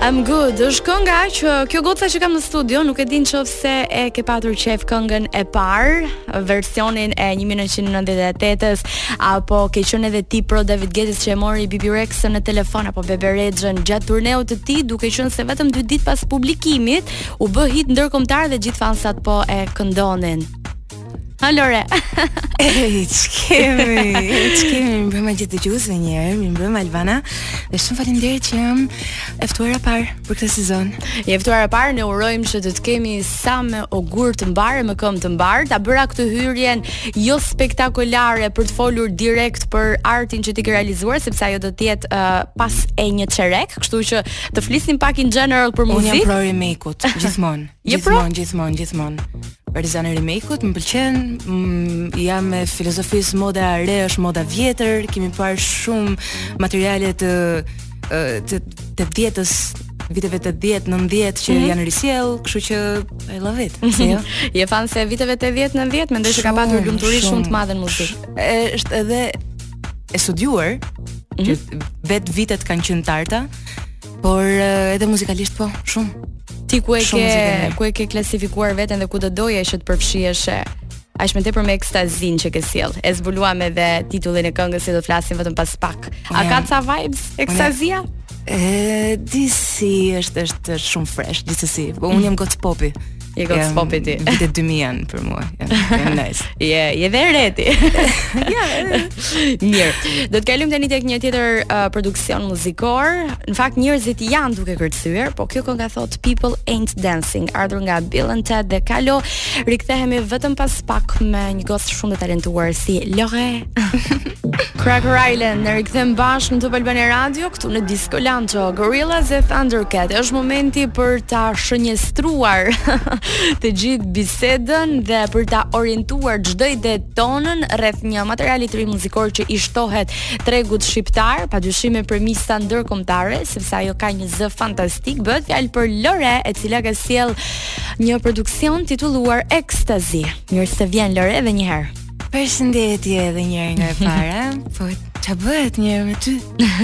I'm good. Është kënga që kjo goca që kam në studio, nuk e din nëse e ke patur qejf këngën e parë, versionin e 1998-s apo ke qenë edhe ti pro David Getës që e mori Bibi Reksën në telefon apo Bebe Rexhën gjatë turneut të tij, duke qenë se vetëm 2 ditë pas publikimit u bë hit ndërkombëtar dhe gjithë fansat po e këndonin. Alore. Ej, ç'kemi? Ç'kemi? Mirëmbrëma gjithë dëgjuesve një herë, mirëmbrëma Albana. Dhe shumë faleminderit që jam e ftuara e parë për këtë sezon. Je e ftuara e parë, ne urojmë që të të kemi sa me ogur të mbarë e me këmbë të mbarë. Ta bëra këtë hyrjen jo spektakolare për të folur direkt për artin që ti ke realizuar, sepse ajo do të jetë uh, pas një çerek, kështu që të flasim pak in general për muzikë. Unë jam pro remake-ut, gjithmonë. Je pro? Gjithmon, gjithmon, gjithmon. Partizane e remake-ut më pëlqen, mm, jam e filozofisë moda e re është moda e vjetër, kemi parë shumë materiale të ë, të të vjetës viteve 80, 90 që Mhm. janë risjellë, kështu që I love it. Si jo? Je fanse e viteve 80, 90, mendoj se ka Shumë, patur lumturi shumë të madhe në muzikë. E, është edhe e studiuar që vetë vitet kanë qenë të arta Por eh, edhe muzikalisht po, shumë. Ti ku e ke ku e ke klasifikuar veten dhe ku do doje që të përfshihesh? Aq më tepër me ekstazinë që ke sjellë. E zbuluam edhe titullin e këngës që do të flasim vetëm pas pak. A ka ca vibes ekstazia? E, disi është është shumë fresh, gjithsesi. Po unë jam gocë popi. Je gocë Jam- popi ti. Vitet 2000 janë për mua. Janë janë nice. Je, je e re ti. Ja, Mirë. Do të kalojmë tani tek një tjetër uh, produksion muzikor. Në fakt njerëzit janë duke kërcyer, po kjo kënga thotë People Ain't Dancing, ardhur nga Billen Ted dhe Kah-Lo. Rikthehemi vetëm pas pak me një gocë shumë të talentuar si Lore Cracker Island, ne rikthehemi bashkë në Top Albania Radio, këtu në Disco Lancho, Gorillaz e Thundercat, është momenti për ta shënjestruar të gjithë bisedën dhe për ta orientuar çdo ide tonën rreth një materiali të ri muzikor që i shtohet tregut shqiptar, pa dyshim me premisa ndërkombëtare, sepse ajo ka një zë fantastik, bëhet fjalë për Lore, e cila ka sjellë një produksion titulluar Ekstazi. Mirë se vjen Lore edhe njëherë. Përshëndetje edhe një herë nga e para. Po ça bëhet një herë me ty?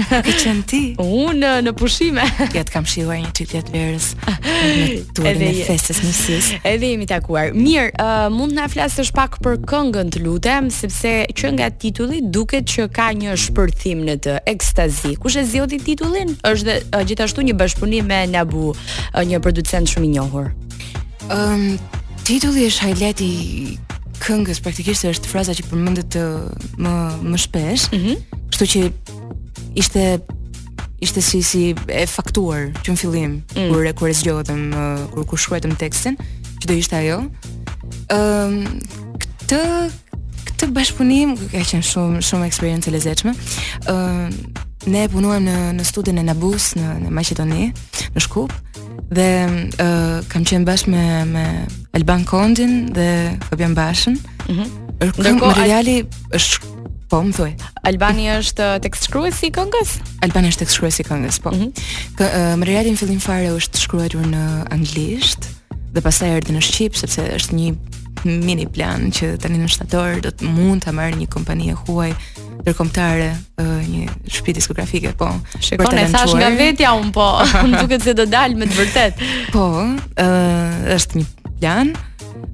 Ku ke qenë ti? Unë në pushime. Ja të kam shikuar një çikë gjatë verës. Edhe në festës në Sis. Edhe jemi takuar. Mirë, uh, mund të na flasësh pak për këngën, të lutem, sepse që nga titulli duket që ka një shpërthim në të, ekstazi. Kush e zgjodhi titullin? Është uh, gjithashtu një bashkëpunim me Nabu, uh, një producent shumë i njohur. Ëm um, titulli është highlight i këngës, praktikisht është fraza që përmendet më më shpesh. Ëh. Mm -hmm. Kështu që ishte ishte si si e faktuar që në fillim mm. kur e kur e zgjodhëm kur kur shkruajtëm tekstin që do ishte ajo. Ëm um, këtë këtë bashkëpunim ka qenë shumë shumë eksperiencë e lezetshme. Ëm um, ne punuam në në studion e Nabus në në Maqedoni, në Shkup. dhe uh, kam qenë bashkë me me Alban Kondin dhe Fabian Bashën. Mhm. Mm Ndërkohë materiali është po, më thuaj. Albani është uh, tekst shkrues i këngës? Albani është tekst shkrues i këngës, po. Mm -hmm. Kë, uh, materiali në fillim fare është shkruar në anglisht dhe pastaj erdhi në shqip sepse është një mini plan që tani në shtator do të mund ta marrë një kompani e huaj ndërkombëtare një shtëpi diskografike po shiko e thashë nga vetja unë po më duket se do dal me të vërtet po ë është një plan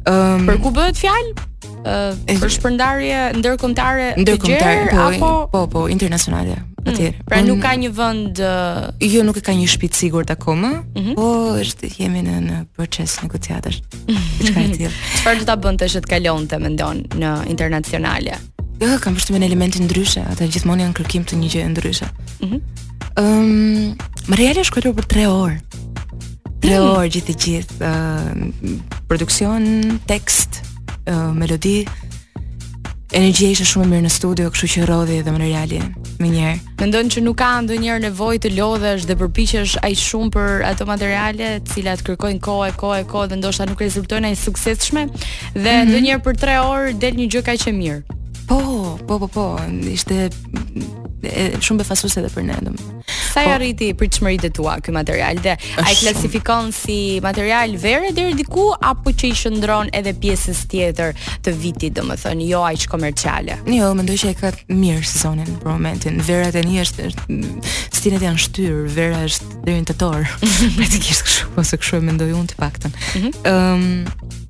um, për ku bëhet fjalë ë për shpërndarje ndërkombëtare ndërkombëtare po, apo po po internacionale hmm, atje pra nuk ka një vend jo nuk e ka një shtëpi të sigurt akoma mhm. po është jemi në në proces negociatash diçka e tillë çfarë do ta bënte që të kalonte mendon në internacionale Jo, jo, kam përshtypjen elementi ndryshe, ata gjithmonë janë në kërkim të një gjëje ndryshe. Ëh. Mm Ëm, um, materiali është shkruar për 3 orë. 3 mm. orë gjithë gjithë, ëh, uh, produksion, tekst, ëh, uh, melodi. Energjia ishte shumë e mirë në studio, kështu që rrodhi dhe materiali menjëherë. Mendon që nuk ka ndonjëherë nevojë të lodhesh dhe përpiqesh aq shumë për ato materiale, të cilat kërkojnë kohë e kohë e kohë dhe ndoshta nuk rezultojnë aq të suksesshme. dhe mm -hmm. ndonjëherë për 3 orë del një gjë kaq e mirë. Po, po, po, po, ishte e, shumë befasuese edhe për ne domethënë. Sa i, po, arriti pritshmëritë e tua ky material dhe a e klasifikon si material vere deri diku apo që i qëndron edhe pjesës tjetër të vitit, domethënë jo aq komerciale. Jo, mendoj që e ka mirë sezonin për momentin. Vera tani është është stinët janë shtyrë, vera është deri në tetor. Praktikisht kështu, ose kështu e mendoj unë të paktën. Mhm. Ëm mm -hmm. um,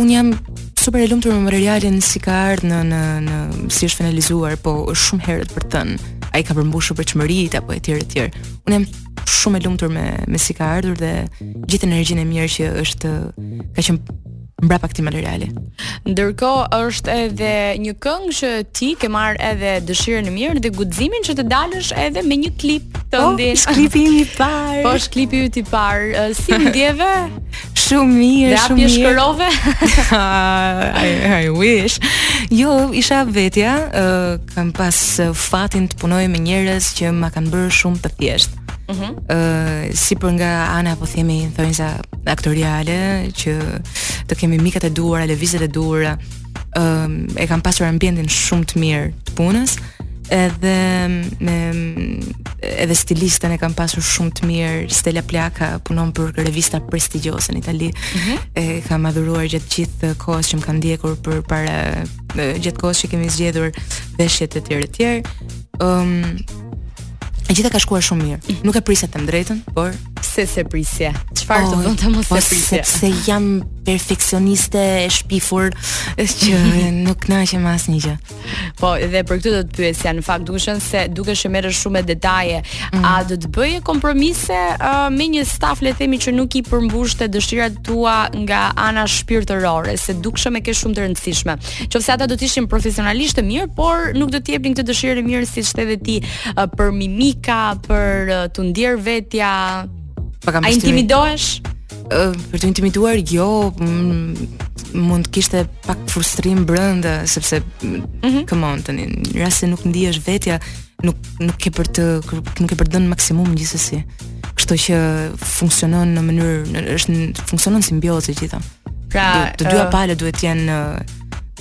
unë jam super e lumtur me materialin si ka ardhur në në në si është finalizuar, po është shumë herët për të thënë. A i ka përmbushur pritshmëritë apo etj etj. Unë jam shumë e lumtur me me si ka ardhur dhe gjithë energjinë e mirë që është ka qenë mbrapa këtij materiali. Ndërkohë është edhe një këngë që ti ke marrë edhe dëshirën e mirë dhe guximin që të dalësh edhe me një klip të po, ndin. Po, klipi im i parë. Po, klipi yt i parë. Si u ndjeve? Shumë mirë, dhe shumë mirë. Dhe aktrove? I, I wish. Jo, isha vetja, uh, kam pas fatin të punoj me njerëz që ma kanë bërë shumë të thjeshtë. Ëh, uh -huh. uh, si për nga ana po themi në thonjëza aktoriale që te mimikat e duhura, lëvizjet e duhura, um, e kam pasur ambientin shumë të mirë të punës edhe me edhe stilisten e kam pasur shumë të mirë Stella Plaka punon për revista prestigjioze në Itali mm -hmm. e kam adhuruar gjatë gjithë kohës që më kanë ndjekur përpara gjatë kohës që kemi zgjedhur veshjet e tjera të tjera um, e gjitha ka shkuar shumë mirë mm -hmm. nuk e prisja të them të drejtën por Pse s'e prisje? Çfarë të bën të mos e po prisje? Sepse jam perfeksioniste e shpifur që nuk kënaqem me asnjë gjë. Po, dhe për këtë do të pyesja në fakt dukshëm se dukesh që merresh shumë me detaje, mm. a do të bëje kompromise uh, me një staf le të themi që nuk i përmbushte dëshirat tua nga ana shpirtërore, se dukshëm e ke shumë të rëndësishme. Qoftë se ata do të ishin profesionalisht të mirë, por nuk do të jepnin këtë dëshirë të mirë siç the ti uh, për mimika, për uh, t'u ndier vetja. A do intimidoheshe? Uh, për t'u intimiduar jo, mm, mund të kishte pak frustrim brenda sepse mm -hmm. come on tani në rast se nuk ndihesh vetja nuk nuk ke për të nuk ke për të dhënë maksimum gjithsesi kështu që funksionon në mënyrë është funksionon në simbiozë e gjitha Pra, të dyja palët duhet të jenë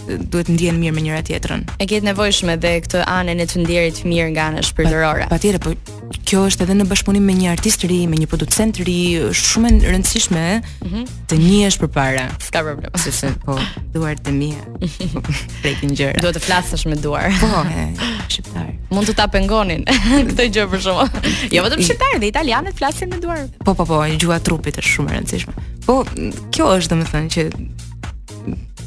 duhet të ndihen mirë me njëra tjetrën. E ke të nevojshme dhe këtë anën e të ndjerit mirë nga ana shpirtërore. Patjetër, po kjo është edhe në bashkëpunim me një artist të ri, me një producent të ri, është shumë e rëndësishme mm -hmm. të njihesh përpara. S'ka problem. Sepse po duart e mia po, prekin gjëra. Duhet të flasësh me duar. Po, e, shqiptar. Mund të ta pengonin këtë gjë për shkak. Jo vetëm shqiptarë, dhe italianët flasin me duar. Po, po, po, gjuha e trupit është shumë e rëndësishme. Po, kjo është domethënë që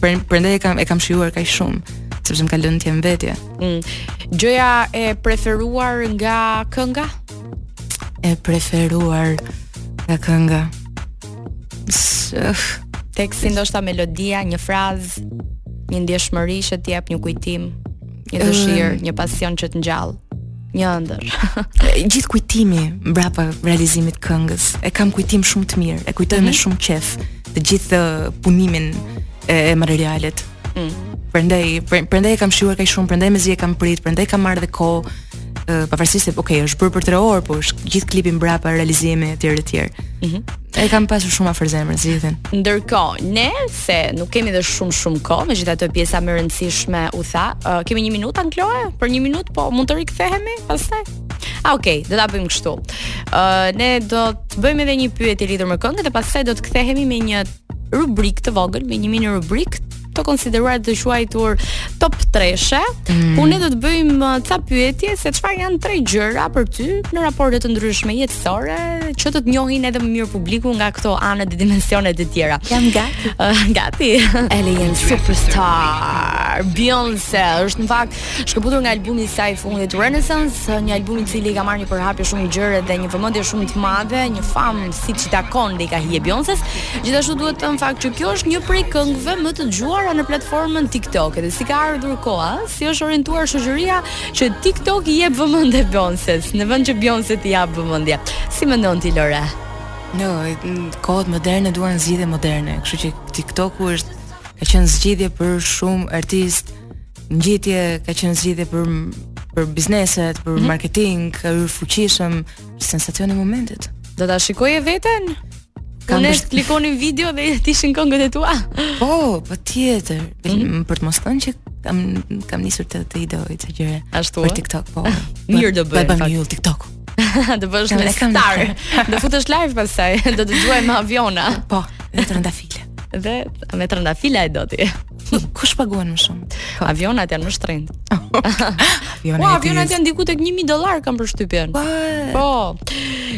për prandaj e kam e kam shijuar kaq shumë, sepse më ka lënë të jem vetja. Mm. Gjëja e preferuar nga kënga? E preferuar nga kënga. Teksti ndoshta melodia, një frazë, një ndjeshmëri që të jep një kujtim, një dëshirë, një pasion që të ngjall. një ëndër. Gjithë kujtimi mbrapa realizimit të këngës, e kam kujtim shumë të mirë, e kujtoj mm -hmm. me mhm. shumë qejf të gjithë punimin e, e materialit. Mm. Prandaj, prandaj e kam shijuar kaq shumë, prandaj mezi e kam prit, prandaj kam marrë dhe kohë pavarësisht se ok, është bërë për 3 orë, por është gjithë klipi mbrapa realizimi etj etj. Mhm. Mm e kam pasur shumë afër zemrës, si të thënë. Ndërkohë, ne se nuk kemi dhe shumë shumë kohë, megjithatë pjesa më e rëndësishme u tha. Uh, kemi një minutë a ke Lore, për një minutë po mund të rikthehemi pastaj. Ah, okay, do ta bëjmë kështu. Ë uh, ne do të bëjmë edhe një pyetje lidhur me këngën dhe pastaj do të kthehemi me një rubrik të vogël, me një mini rubrik të konsideruar të quajtur top 3-she, mm. ku ne do të bëjmë uh, ca pyetje se çfarë janë tre gjëra për ty në raporte të ndryshme jetësore, që të të njohin edhe më mirë publiku nga këto anë dhe dimensione të tjera. Jam gati. Uh, gati. Alien Superstar. Beyoncé është në fakt shkëputur nga albumi i saj i fundit Renaissance, një album i cili ka marrë një përhapje shumë të gjerë dhe një vëmendje shumë të madhe, një famë siç i takon dhe i ka hije Bjonces. Gjithashtu duhet të them fakt që kjo është një prej këngëve më të dëgjuara në platformën TikTok. Dhe si ka ardhur koha, si është orientuar shoqëria që TikTok i jep vëmendje Bjonces, në vend që Bjonce t'i jap vëmendje. Si mendon ti Lore? Kohët moderne duan zgjidhje moderne, kështu që TikToku është ka qenë zgjidhje për shumë artistë, siç ka qenë zgjidhje për për bizneset, për mhm. marketing, ka hyrë fuqishëm, Sensacioni i momentit. Do ta shikoje veten? Kam të klikonin video dhe të ishin këngët e tua? Po, patjetër. Mm -hmm. Për të mos thënë që kam kam nisur të të ideoj disa gjëra. Ashtu. Për TikTok, po. Mirë do bëj. Bëj një TikTok. Do bësh një star. Do futesh live pastaj, do të dhurojmë me aviona. Po, me trëndafile. Dhe me trëndafila e do ti. Kush paguan më shumë? Po. Avionat janë më të shtrenjtë. Avionat. Po avionat janë diku tek 1000 dollarë kam përshtypjen. Po. po.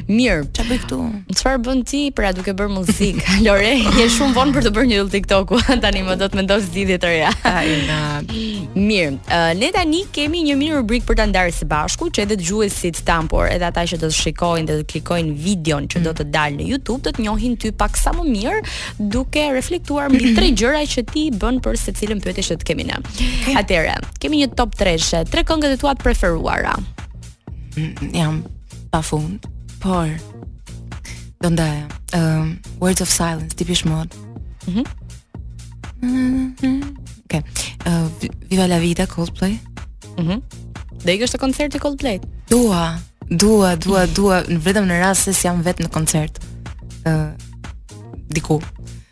Mirë, çfarë bëj këtu? Çfarë bën ti pra duke bërë muzikë? Lore, je shumë vonë për të bërë një yll TikTok-u. Tani më duhet të mendosh zgjidhje të reja. Ai na. Mirë, uh, ne tani kemi një mini rubrik për ta ndarë së bashku, që edhe dëgjuesit tanë, por edhe ata që do të shikojnë dhe të klikojnë videon që do të dalë në YouTube, do të njohin ty paksa më mirë duke reflektuar mbi tre gjëra që ti bën për secilën pyetje që të kemi ne. Atëherë, kemi një top 3-she, tre këngët e tua të preferuara. Mm, janë pa fund, por do ndaja. Um, Words of Silence, Depeche Mode. Mhm. Mm Okay. Uh, Viva la vida Coldplay. Mhm. Mm Do ikësh te koncerti Coldplay. Dua, dua, dua, dua, vetëm në rast se jam vetë në koncert. Ëh, uh, diku.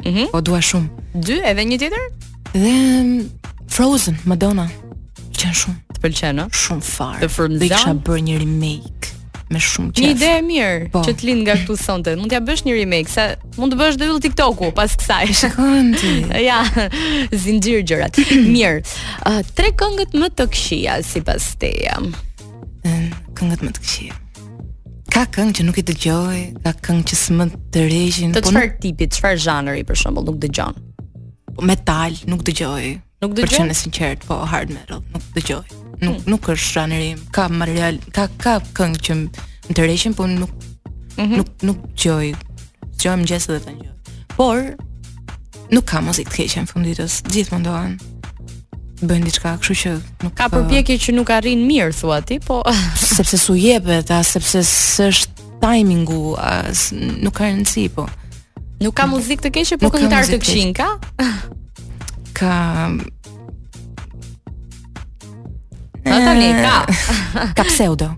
Mhm. Mm po dua shumë. Dy edhe një tjetër? Dhe mm, Frozen, Madonna. Pëlqen shumë. Të pëlqen, ëh? Shumë fare. Të frymëzon. Do i kisha bërë një remake me shumë qejf. Një ide e mirë po. që të lind nga këtu sonte. Mund t'ia bësh një remake, sa mund të bësh dhe yll TikToku pas kësaj. Shikon ti. ja, zinxhir gjërat. mirë. Uh, tre këngët më të këqija sipas teje. Këngët më të këqija. Ka këngë që nuk i dëgjoj, ka këngë që s'më tërheqin. Tipo çfarë, po tipi, çfarë zhanri për shembull nuk dëgjon? Po metal nuk dëgjoj. Nuk dëgjoj. Për të qenë i sinqertë, po hard metal nuk dëgjoj. Nuk hmm. nuk është zhanri im. Ka material, ka ka këngë që më tërheqin, po nuk mm -hmm. nuk nuk dëgjoj. Dëgjoj gjithçka, dëgjoj. Por Nuk ka muzikë të keqe në fund të ditës, gjithë mundohen të bëjnë diçka, kështu që nuk ka përpjekje që nuk arrin mirë thua ti, po sepse s'u jepet, a sepse s'është timingu, a nuk ka rëndësi, po. Nuk ka muzikë të keqe, po këngëtarë të këqij ka? Ka Në të një, ka Ka pseudo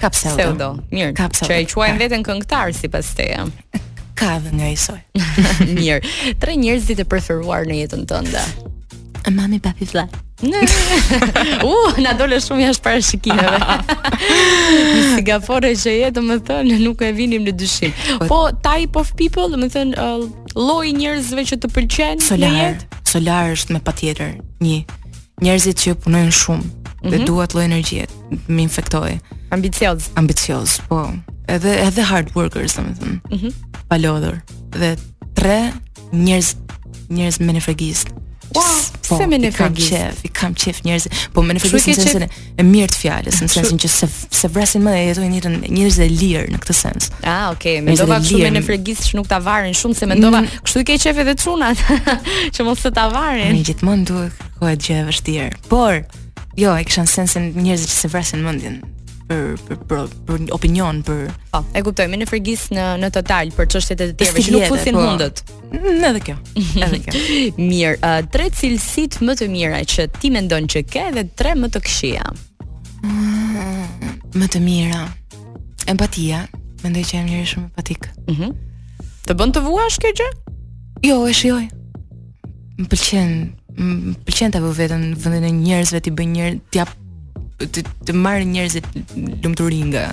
Ka pseudo, pseudo. Mirë, ka pseudo Që e quajnë veten këngëtarë sipas teje Ka dhe nga ai soj. Mirë. Tre njerëzit e preferuar në jetën tënde. Mami, babi, vlla. Në. U, uh, na dole shumë jashtë parashikimeve. Si gafore që je, domethënë nuk e vinim në dyshim. Po, po type of people, domethënë uh, lloji i njerëzve që të pëlqen në jetë. Solarë, shumë patjetër një njerëzit që punojnë shumë mm -hmm. dhe mhm. dua atë lloj energjie të më infektojë. Ambicioz. Ambicioz, po. Edhe edhe hard workers, domethënë. Ëh. Mm -hmm. Palodhur. Dhe tre njerëz njerëz menefregistë. Po, po, menefregistë. Kam qejf, kam qejf njerëz. Po menefregistë në sensin e e mirë të fjalës, në sensin që s'e s'e vrasin më, e jetojnë jetën njerëz të lirë në këtë sens. Ah, okay, mendova kështu menefregistë që nuk ta varin shumë se mendova, mm. kështu i ke qejf edhe çunat që mos të ta varin. Neve gjithmonë duhet pak gjë e vështirë. Por, jo, e kisha në sensin njerëz që s'e vrasin mendjen për për për, për opinion për. Po, e kuptoj, menefregistë në në total për çështjet e tjera që nuk fusin po. hundët. Mm, edhe kjo. Edhe kjo. Mirë, uh, tre cilësitë më të mira që ti mendon që ke dhe tre më të këqija. Mm, më të mira. Empatia, mendoj që jam njeri shumë empatik. Mhm. Mm të bën të vuash kjo gjë? Jo, e shijoj. Më pëlqen, më pëlqen ta vë veten në vendin e njerëzve, t'i bëj njerë, t'i jap të, të marrin njerëzit lumturi nga.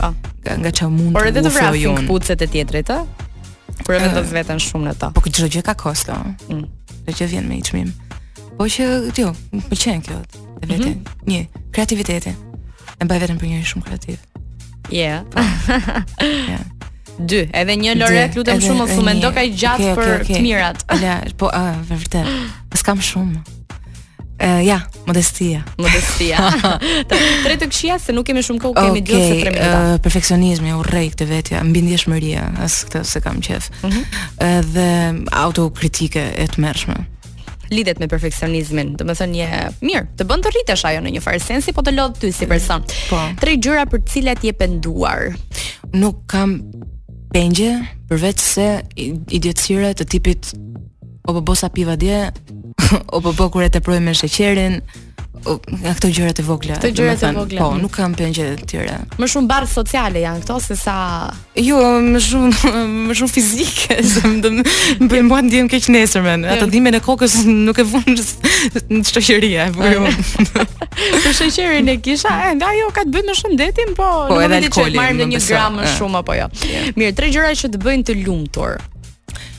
Po. Nga, nga ça unë mund. Por edhe të vrasin këpucët e tjetrit, ë? Kur e vendos veten shumë në to. Po çdo gjë ka kosto. Mm. Çdo gjë vjen me një çmim. Po që ti, jo, më pëlqen kjo. Te vetja. Mm -hmm. Një kreativiteti. E mbaj veten për njeri shumë kreativ. Yeah. Po. yeah. Dy, edhe një Lore, lutem shumë mos u mendo kaq gjatë okay, për okay, okay. të mirat. Ja, po, ë, uh, vërtet. S'kam shumë. Uh, ja, modestia. Modestia. Tre të këqija se nuk kemi shumë kohë, okay, kemi dy ose tre minuta. Uh, perfeksionizmi, urrej këtë te vetja, mbindjeshmëria, as këtë s'e kam qef. Mm -hmm. uh, dhe autokritika e tmerrshme lidhet me perfeksionizmin. Do të thonë e mirë, të bën të rritesh ajo në një farë sensi, po të lodh ty si person. Po. Tre gjëra për të cilat je penduar. Nuk kam pengje përveç se idiotësira të tipit o bobo sa piva dje, o po po kur e teproj me sheqerin, nga këto gjërat e vogla. Këto gjërat e vogla. Po, nuk kam pengje të tjera. Më shumë barrë sociale janë këto se sa Jo, më shumë më shumë fizike, se më do më bën mua ndihem keq nesërmen. Jo. Ato dhimbjen e kokës nuk e vuan shoqëria, po jo. Për shoqërinë e kisha, e, ngaqë jo ka të bëjë me shëndetin, po, po nuk e di çfarë marrim në një gram më shumë apo jo. Mirë, tre gjëra që të bëjnë të lumtur.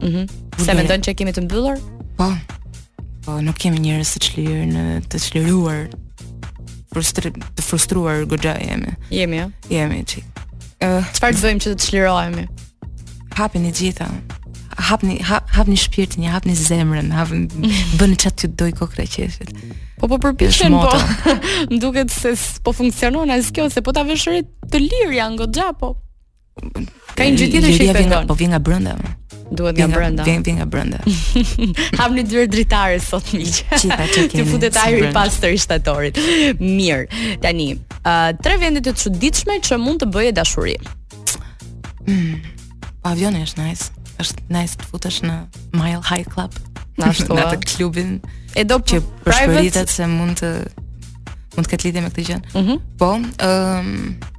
Mhm. Mm S'e mendon që jemi të mbyllur? Po. Po nuk jemi njerëz të çlirë ne të çliruar. Frustr të frustruar goxha jemi. Jemi, jo. Jemi çik. Ëh, çfarë të bëjmë që të çlirohemi? Hapini të gjitha. Hapni hap, hapni shpirtin, ja hapni zemrën, hapni bëni ça t'ju dojë kokrra e qejfit. Po po përpiqen po. S'më duket se po funksionon as kjo, se po ta vësh re të lirë janë goxha po. Ka një gjë tjetër që i pengon. Po vjen nga brenda. Duhet nga brenda. Vjen vjen nga brenda. Hapni dyer dritare sot miq. Gjithçka që keni. Të futet ajri i pastër i shtatorit. Mirë. Tani, uh, tre vende të çuditshme që mund të bëje dashuri. Mm. Avioni është nice. Është nice të futesh në Mile High Club. Në ashtu. Në atë klubin. Edhe që përshpëritet se mund të mund të ketë lidhje me këtë gjë. Mm -hmm. Po, ëm um,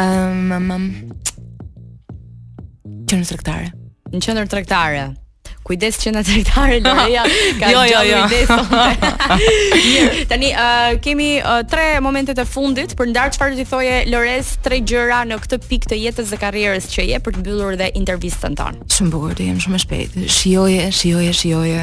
Ëm um, um, Qendër tregtare. Në qendër tregtare. Kujdes qendra tregtare Lorja ka jo, jo, jo. Tani uh, kemi uh, tre momentet e fundit për të ndarë çfarë do t'i thoje Lores tre gjëra në këtë pikë të jetës dhe karrierës që je për të mbyllur dhe intervistën tonë. Shumë bukur, të jem shumë e shpejtë. Shijoje, shijoje, shijoje.